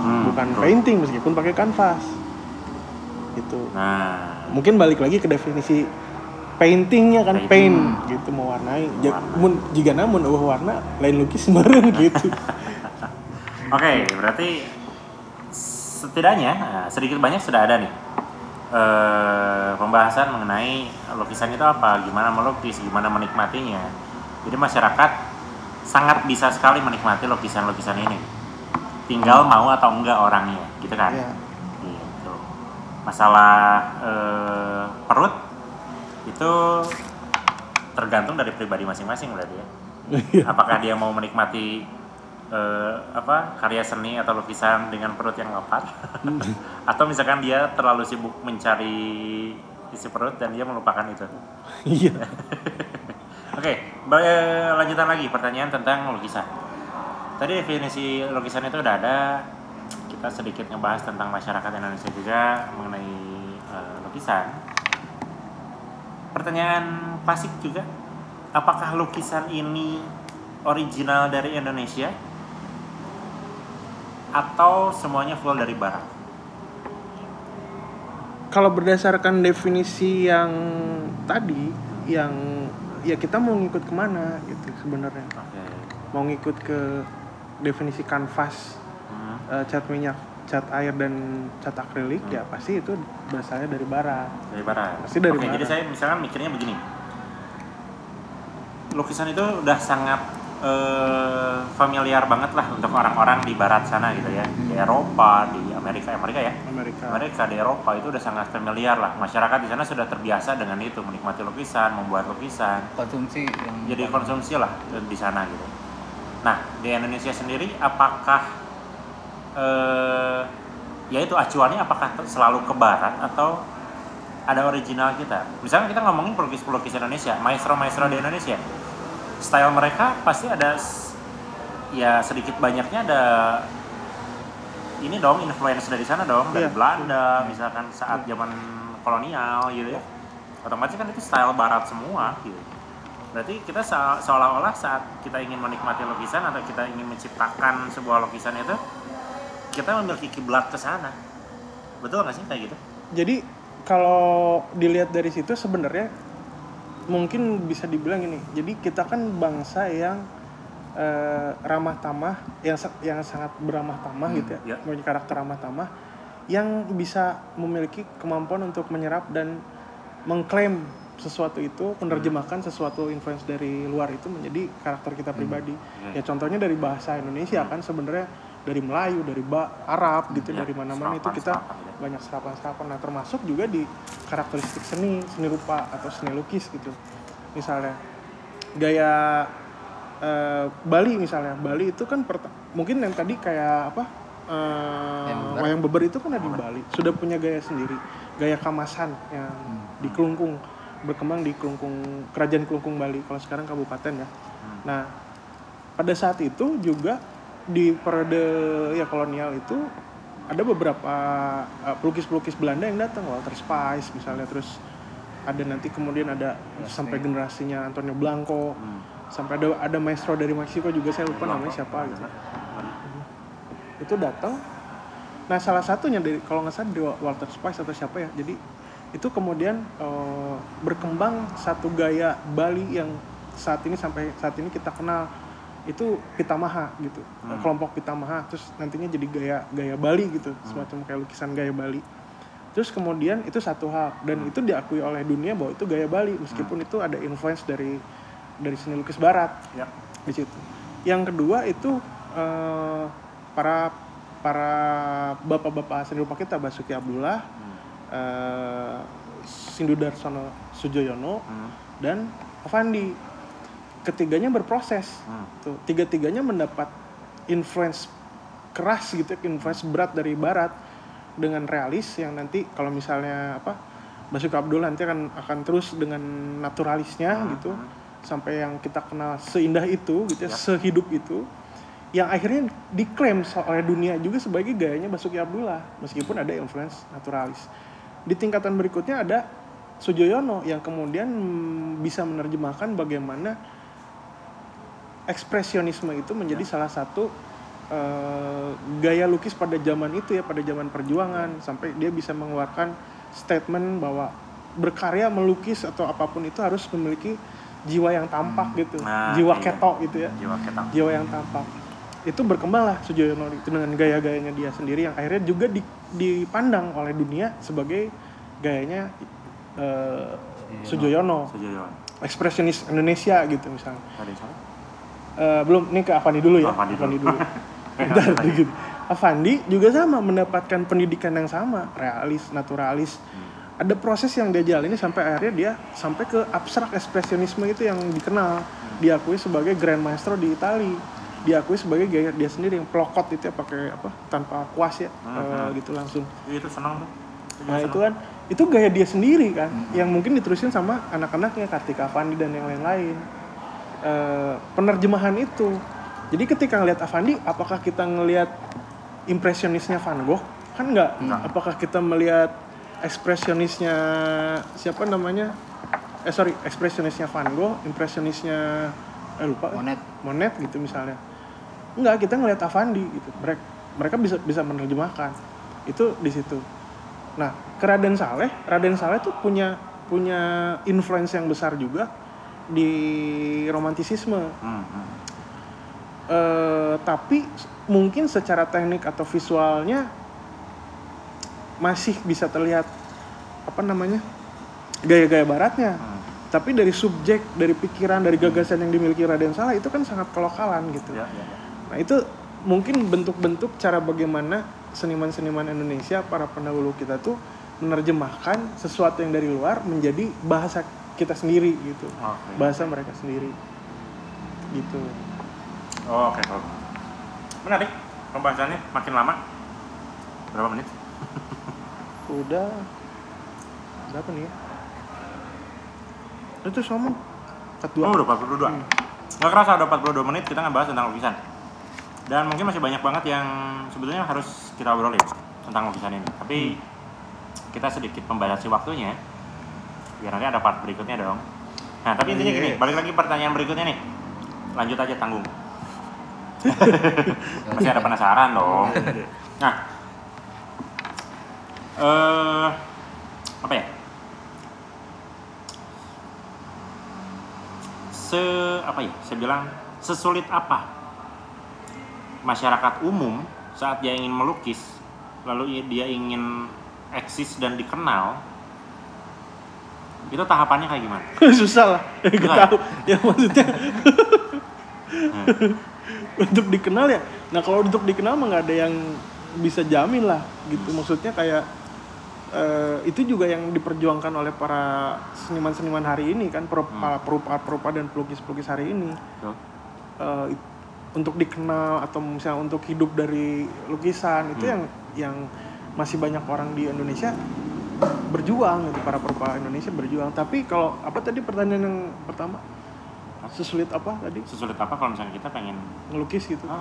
Hmm, bukan betul. painting meskipun pakai kanvas. Gitu. Nah, Mungkin balik lagi ke definisi paintingnya kan Painting. paint gitu mewarnai. Mun jika namun eueuh warna lain lukis meureun <laughs> gitu. Oke, berarti setidaknya nah, sedikit banyak sudah ada nih eh, pembahasan mengenai lukisan itu apa, gimana melukis, gimana menikmatinya. Jadi masyarakat sangat bisa sekali menikmati lukisan-lukisan ini. Tinggal mau atau enggak orangnya, gitu kan? Iya. Gitu. Masalah eh, perut itu tergantung dari pribadi masing-masing berarti ya apakah dia mau menikmati eh, apa karya seni atau lukisan dengan perut yang lapar <laughs> atau misalkan dia terlalu sibuk mencari isi perut dan dia melupakan itu Iya. <laughs> oke ba- eh, lanjutan lagi pertanyaan tentang lukisan. Tadi definisi lukisan itu udah ada. Kita sedikit ngebahas tentang masyarakat Indonesia juga mengenai eh, lukisan. Pertanyaan klasik juga apakah lukisan ini original dari Indonesia atau semuanya full dari barat? Kalau berdasarkan definisi yang tadi, yang ya kita mau ngikut ke mana gitu sebenarnya. oke. Mau ngikut ke definisi kanvas, Hmm, eh, cat minyak, cat air dan cat akrilik ya pasti itu berasalnya dari barat. dari barat. Pasti dari oke barat. jadi saya misalkan mikirnya begini. Lukisan itu udah sangat eh, familiar banget lah untuk orang-orang di barat sana gitu ya. Di Eropa di Amerika Amerika ya? Amerika. Amerika di Eropa itu udah sangat familiar lah. Masyarakat di sana sudah terbiasa dengan itu menikmati lukisan membuat lukisan. Konsumsi yang jadi konsumsi lah di sana gitu. Nah di Indonesia sendiri apakah eh, ya itu acuannya apakah selalu ke barat atau ada original kita? Misalnya kita ngomongin pelukis-pelukis Indonesia maestro-maestro di Indonesia. Style mereka pasti ada ya sedikit banyaknya ada ini dong influence dari sana dong dari Iya. Belanda misalkan saat zaman kolonial gitu ya otomatis kan itu style barat semua gitu berarti kita se- seolah-olah saat kita ingin menikmati lukisan atau kita ingin menciptakan sebuah lukisan itu kita memiliki kiblat ke sana betul nggak sih kayak gitu Jadi kalau dilihat dari situ sebenarnya mungkin bisa dibilang ini. Jadi kita kan bangsa yang eh, ramah tamah, yang yang sangat beramah tamah Hmm, gitu ya, ya. punya karakter ramah tamah, yang bisa memiliki kemampuan untuk menyerap dan mengklaim sesuatu itu, menerjemahkan sesuatu influence dari luar itu menjadi karakter kita pribadi. Ya. Ya contohnya dari bahasa Indonesia kan sebenarnya dari Melayu, dari ba Arab gitu, Ya, dari mana-mana itu kita serapan-serapan gitu. banyak serapan-serapan. Nah termasuk juga di karakteristik seni, seni rupa atau seni lukis gitu. Misalnya gaya eh, Bali misalnya, Bali itu kan mungkin yang tadi kayak apa? eh, Wayang beber. wayang beber itu kan ada di Bali, sudah punya gaya sendiri, gaya kamasan yang di Kelungkung berkembang di Kelungkung Kerajaan Kelungkung Bali. Kalau sekarang kabupaten ya. Hmm. Nah, pada saat itu juga di periode ya kolonial itu ada beberapa uh, pelukis-pelukis Belanda yang datang Walter Spies misalnya terus ada nanti kemudian ada sampai generasinya Antonio Blanco Hmm. Sampai ada ada maestro dari Meksiko juga saya lupa namanya siapa gitu. Itu datang. Nah salah satunya dari kalau nggak salah dari Walter Spies atau siapa ya. Jadi itu kemudian eh, berkembang satu gaya Bali yang saat ini sampai saat ini kita kenal. Itu pitamaha gitu. Hmm. kelompok pitamaha. Terus nantinya jadi gaya gaya Bali gitu. Semacam kayak lukisan gaya Bali. Terus kemudian itu satu hal. Dan itu diakui oleh dunia bahwa itu gaya Bali. Meskipun itu ada influence dari dari seni lukis Barat Ya. di situ. Yang kedua itu eh, para para bapak-bapak seni rupa kita Basuki Abdullah, Hmm. eh, Sindu Darsono Sujoyono Hmm. dan Avandi. Ketiganya berproses. Hmm. Tuh, tiga-tiganya mendapat influence keras gitu, influence berat dari barat dengan realis yang nanti kalau misalnya apa Basuki Abdullah nanti akan akan terus dengan naturalisnya Hmm, gitu hmm. Sampai yang kita kenal seindah itu gitu ya, Ya. sehidup itu yang akhirnya diklaim oleh dunia juga sebagai gayanya Basuki Abdullah meskipun ada influence naturalis di tingkatan berikutnya ada Sujoyono yang kemudian mm, bisa menerjemahkan bagaimana ekspresionisme itu menjadi salah satu eh, gaya lukis pada zaman itu ya pada zaman perjuangan sampai dia bisa mengeluarkan statement bahwa berkarya melukis atau apa pun itu harus memiliki jiwa yang tampak gitu. Nah, jiwa iya. ketok gitu ya. Jiwa ketang jiwa yang tampak. Itu berkembang lah Sujoyono itu dengan gaya-gayanya dia sendiri yang akhirnya juga di- dipandang oleh dunia sebagai gayanya eh, Sujoyono. Sujoyono. Ekspresionis Indonesia gitu misalnya. Tadi Eh, belum ini ke Avandi dulu ya. Oh, Avandi dulu. <laughs> Bentar, dikit. Avandi juga sama mendapatkan pendidikan yang sama. Realis naturalis. Hmm. Ada proses yang dia jalani sampai akhirnya dia sampai ke abstrak ekspresionisme itu yang dikenal. Diakui sebagai grand maestro di Itali. Diakui sebagai gaya dia sendiri yang pelokot itu ya pakai apa tanpa kuas ya eh, gitu langsung. Iya, itu senang tuh. Nah itu kan itu gaya dia sendiri kan yang mungkin diterusin sama anak-anaknya Kartika Avandi dan yang lain-lain. Eh, penerjemahan itu. Jadi ketika ngelihat Avandi apakah kita ngelihat impresionisnya Van Gogh? Kan enggak apakah kita melihat ekspresionisnya siapa namanya? Eh sorry ekspresionisnya Van Gogh impresionisnya eh lupa. Monet. Monet gitu misalnya. Enggak kita ngelihat Avandi gitu. Mereka mereka bisa bisa menerjemahkan. Itu di situ. Nah ke Raden Saleh Raden Saleh tuh punya punya influence yang besar juga di romantisisme. Hmm, hmm. Eh, tapi mungkin secara teknik atau visualnya masih bisa terlihat apa namanya gaya-gaya baratnya Hmm. tapi dari subjek dari pikiran dari gagasan yang dimiliki Raden Saleh itu kan sangat kelokalan gitu Ya, ya, ya. Nah itu mungkin bentuk-bentuk cara bagaimana seniman-seniman Indonesia para pendahulu kita tuh menerjemahkan sesuatu yang dari luar menjadi bahasa kita sendiri gitu, Oke. bahasa mereka sendiri gitu. Oh, oke, oke. Menarik pembahasannya makin lama. Berapa menit? <laughs> Udah berapa nih ya? Itu sama cut dua. Oh, udah 42. Hmm. Nggak kerasa udah 42 menit kita ngebahas tentang lukisan. Dan mungkin masih banyak banget yang sebetulnya harus kita obrolin tentang lukisan ini. Tapi kita sedikit membatasi waktunya. Biar nanti ada part berikutnya dong. Nah, tapi intinya gini, balik lagi pertanyaan berikutnya nih. Lanjut aja tanggung. <laughs> Masih ada penasaran dong. Nah, eh apa ya? Se apa ya? Saya bilang sesulit apa masyarakat umum saat dia ingin melukis, lalu dia ingin eksis dan dikenal, itu tahapannya kayak gimana? <laughs> Susah lah, gak Susah ya? tahu. Ya maksudnya Hmm. <laughs> <laughs> untuk dikenal ya. Nah kalau untuk dikenal mah nggak ada yang bisa jamin lah gitu. Maksudnya kayak eh, itu juga yang diperjuangkan oleh para seniman-seniman hari ini kan, per- Hmm. perupa-perupa dan pelukis-pelukis hari ini. It- untuk dikenal atau misalnya untuk hidup dari lukisan itu Hmm. yang yang masih banyak orang di Indonesia berjuang gitu. Para perupa Indonesia berjuang. Tapi kalau apa tadi pertanyaan yang pertama? Sesulit apa tadi? Sesulit apa kalau misalnya kita pengen ngelukis gitu. Ah,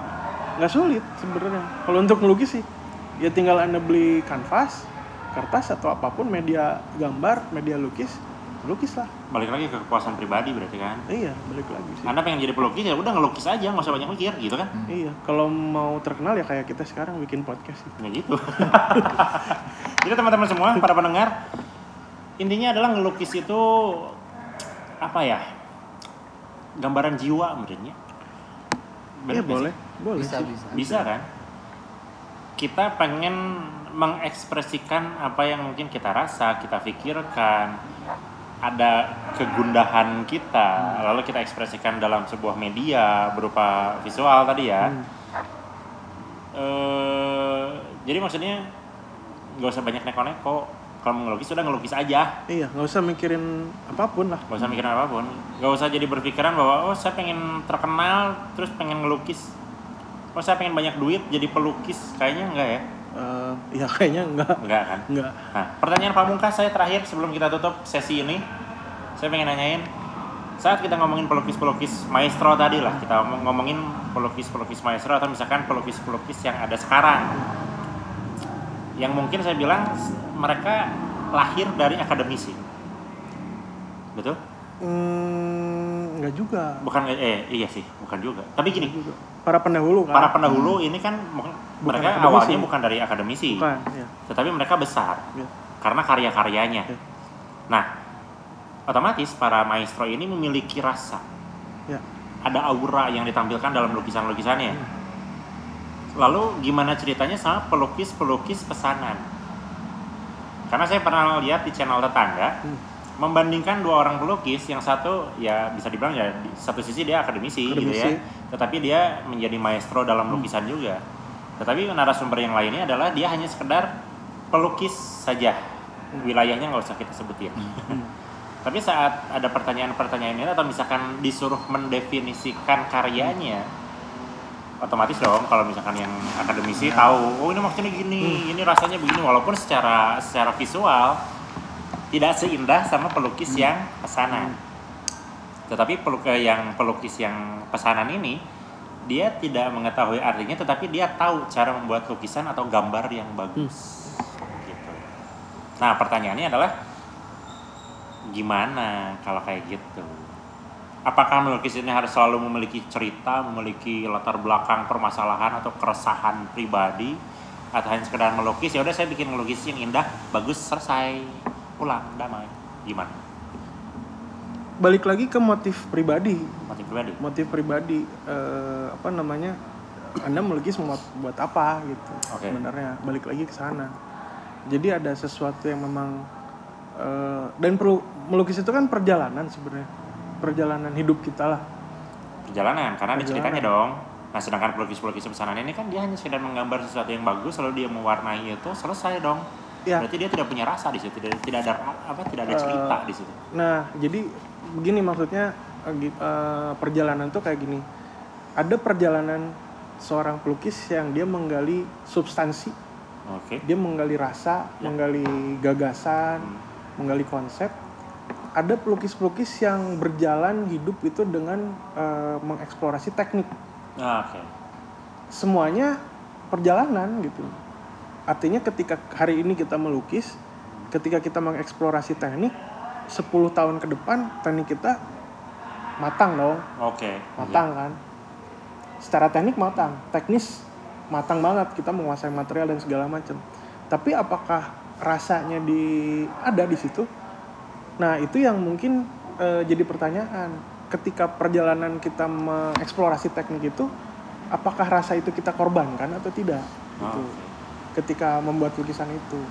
nggak sulit sebenarnya. Kalau untuk ngelukis sih ya tinggal anda beli kanvas kertas atau apa pun media gambar media lukis lukis lah balik lagi ke kepuasan pribadi berarti kan? iya balik lagi sih Anda pengen jadi pelukis ya udah ngelukis aja nggak usah banyak mikir gitu kan? iya kalau mau terkenal ya kayak kita sekarang bikin podcast gitu. Ya <laughs> gitu. Jadi teman-teman semua, <laughs> para pendengar, intinya adalah ngelukis itu apa ya? Gambaran jiwa menurutnya. Iya boleh, boleh bisa sih. bisa Bisa kan? Kita pengen mengekspresikan apa yang mungkin kita rasa, kita pikirkan, ada kegundahan kita, lalu kita ekspresikan dalam sebuah media berupa visual tadi ya. Hmm. eh jadi maksudnya nggak usah banyak neko-neko. Kalau mau ngelukis udah ngelukis aja. Iya, nggak usah mikirin apa pun lah. nggak usah mikirin apa pun. Nggak usah jadi berpikiran bahwa oh saya pengen terkenal terus pengen ngelukis. Oh saya pengen banyak duit jadi pelukis. Kayaknya enggak ya Eh, ya <laughs> kayaknya enggak, enggak kan? Enggak. nah pertanyaan pamungkas saya terakhir sebelum kita tutup sesi ini. Saya pengen nanyain saat kita ngomongin pelukis-pelukis maestro tadi lah kita ngomong- ngomongin pelukis-pelukis maestro atau misalkan pelukis-pelukis yang ada sekarang. Yang mungkin saya bilang mereka lahir dari akademisi. Betul? Hmm, nggak juga. bukan eh iya sih bukan juga tapi gini Para pendahulu kan? para pendahulu ini kan Bukan mereka akademisi. awalnya bukan dari akademisi Bukan, ya. tetapi mereka besar Ya. karena karya-karyanya Ya. nah otomatis para maestro ini memiliki rasa Ya. ada aura yang ditampilkan dalam lukisan-lukisannya. Lalu gimana ceritanya sama pelukis-pelukis pesanan? Karena saya pernah lihat di channel tetangga Hmm. Membandingkan dua orang pelukis, yang satu ya bisa dibilang ya di satu sisi dia akademisi, gitu ya, Akademisi. tetapi dia menjadi maestro dalam Hmm. lukisan juga. Tetapi narasumber yang lainnya adalah dia hanya sekedar pelukis saja, wilayahnya nggak usah kita sebutin. Hmm. <laughs> Tapi saat ada pertanyaan-pertanyaan ini atau misalkan disuruh mendefinisikan karyanya, otomatis dong kalau misalkan yang akademisi tahu, oh ini maksudnya gini, ini rasanya begini, walaupun secara secara visual tidak seindah sama pelukis yang pesanan. Tetapi peluk eh, yang pelukis yang pesanan ini dia tidak mengetahui artinya, tetapi dia tahu cara membuat lukisan atau gambar yang bagus. Gitu. Nah pertanyaannya adalah gimana kalau kayak gitu? Apakah melukis ini harus selalu memiliki cerita, memiliki latar belakang permasalahan atau keresahan pribadi, atau hanya sekedar melukis? Ya udah saya bikin melukis yang indah, bagus, selesai, pulang, damai. Gimana? Balik lagi ke motif pribadi. Motif pribadi? Motif pribadi eh, apa namanya? Anda melukis buat, buat apa gitu. Oke. Sebenarnya balik lagi ke sana. Jadi ada sesuatu yang memang eh, dan perlu melukis itu kan perjalanan sebenarnya. Perjalanan hidup kita lah. Perjalanan, karena ada Perjalanan. ceritanya dong. Nah sedangkan pelukis-pelukis pesanan ini kan dia hanya sekedar menggambar sesuatu yang bagus, lalu dia mewarnai itu, selesai dong. Ya. Berarti dia tidak punya rasa di situ, tidak, tidak ada apa, tidak ada cerita di situ. Nah, jadi begini maksudnya eh, eh, perjalanan tuh kayak gini. Ada perjalanan seorang pelukis yang dia menggali substansi, Oke. dia menggali rasa, Ya. menggali gagasan, Hmm. menggali konsep. Ada pelukis-pelukis yang berjalan hidup itu dengan eh, mengeksplorasi teknik. Ah, Oke. Semuanya perjalanan gitu. Artinya ketika hari ini kita melukis, ketika kita mengeksplorasi teknik, 10 tahun ke depan teknik kita matang dong, Oke. matang kan. Secara teknik matang, teknis matang banget kita menguasai material dan segala macam. Tapi apakah rasanya di ada di situ? Nah, itu yang mungkin eh, jadi pertanyaan. Ketika perjalanan kita mengeksplorasi teknik itu, apakah rasa itu kita korbankan atau tidak? Ah, Gitu. Ketika membuat lukisan itu.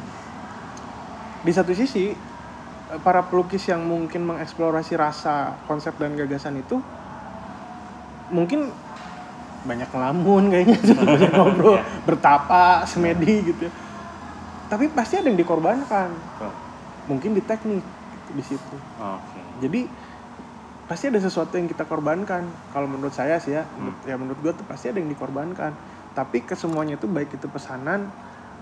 Di satu sisi, eh, para pelukis yang mungkin mengeksplorasi rasa, konsep dan gagasan itu mungkin banyak ngelamun kayaknya <laughs> banyak ngobrol Iya. bertapa semedi gitu tapi pasti ada yang dikorbankan Tuh. mungkin di teknik di situ jadi pasti ada sesuatu yang kita korbankan kalau menurut saya sih ya Hmm. ya menurut gue tuh pasti ada yang dikorbankan tapi kesemuanya itu baik itu pesanan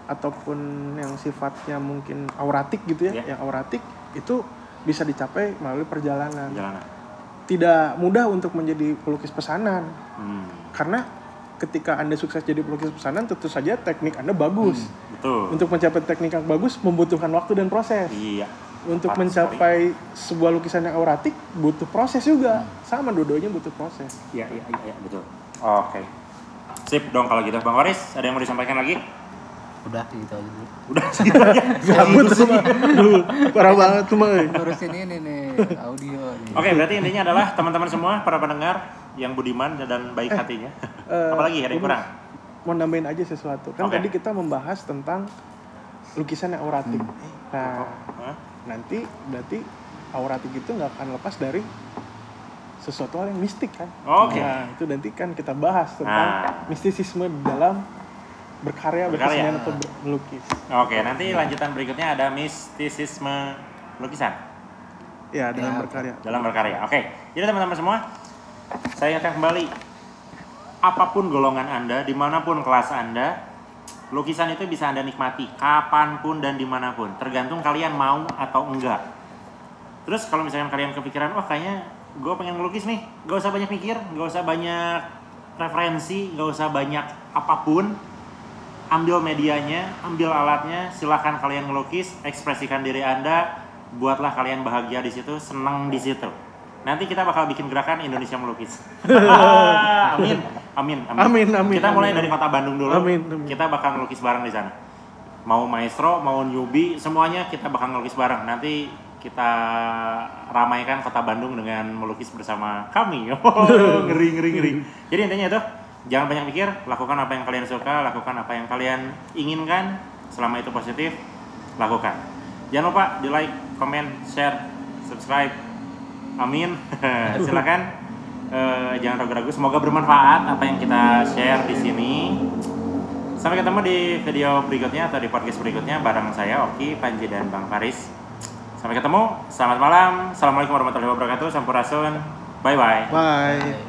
ataupun yang sifatnya mungkin auratik gitu ya Ya. yang auratik itu bisa dicapai melalui perjalanan Perjalanan. tidak mudah untuk menjadi pelukis pesanan Hmm. karena ketika anda sukses jadi pelukis pesanan tentu saja teknik anda bagus Betul. untuk mencapai teknik yang bagus membutuhkan waktu dan proses Iya. untuk Tepat mencapai sebuah lukisan yang auratik butuh proses juga sama dua-duanya butuh proses Iya, iya, iya, iya, betul. Oke. Sip dong kalau gitu. Bang Waris, ada yang mau disampaikan lagi? Udah gitu aja dulu Udah sih. gabut tuh mah Duh, parah banget tuh mah eh. ngurusin ini nih audio nih Oke, berarti intinya adalah teman-teman semua para pendengar yang budiman dan baik hatinya. eh, Apalagi ada yang kurang? mau nambahin aja sesuatu kan tadi kita membahas tentang lukisan yang auratik nah Hah? nanti berarti auratik itu nggak akan lepas dari sesuatu hal yang mistik kan Oke. nah itu nanti kan kita bahas tentang Nah. mistisisme di dalam berkarya, Berkarya. berkesenian atau ber- melukis Oke, nanti lanjutan berikutnya ada mistisisme lukisan. Ya dengan Ya, berkarya. Dalam berkarya. Oke, jadi teman-teman semua, saya ingatkan kembali, apa pun golongan Anda, di mana pun kelas Anda, lukisan itu bisa Anda nikmati kapan pun dan di mana pun, tergantung kalian mau atau enggak. Terus kalau misalkan kalian kepikiran, wah kayaknya gue pengen ngelukis nih. Gak usah banyak mikir gak usah banyak referensi gak usah banyak apa pun ambil medianya ambil alatnya silahkan kalian ngelukis ekspresikan diri anda buatlah kalian bahagia di situ senang di situ. Nanti kita bakal bikin gerakan Indonesia melukis. <laughs> Amin amin Amin, amin, kita mulai amin, dari kota Bandung dulu. Amin, amin. kita bakal ngelukis bareng di sana. Mau maestro mau newbie semuanya kita bakal ngelukis bareng. Nanti kita ramaikan kota Bandung dengan melukis bersama kami. <laughs> Ngeri ngeri ngeri. Jadi intinya itu jangan banyak pikir lakukan apa yang kalian suka lakukan apa yang kalian inginkan selama itu positif lakukan jangan lupa di like comment share subscribe amin <laughs> silakan Eh, jangan ragu-ragu semoga bermanfaat apa yang kita share di sini Sampai ketemu di video berikutnya atau di podcast berikutnya bareng saya Oki, Panji dan Bang Faris. Sampai ketemu. Selamat malam. Assalamualaikum warahmatullahi wabarakatuh. Sampurasun. Bye bye. Bye.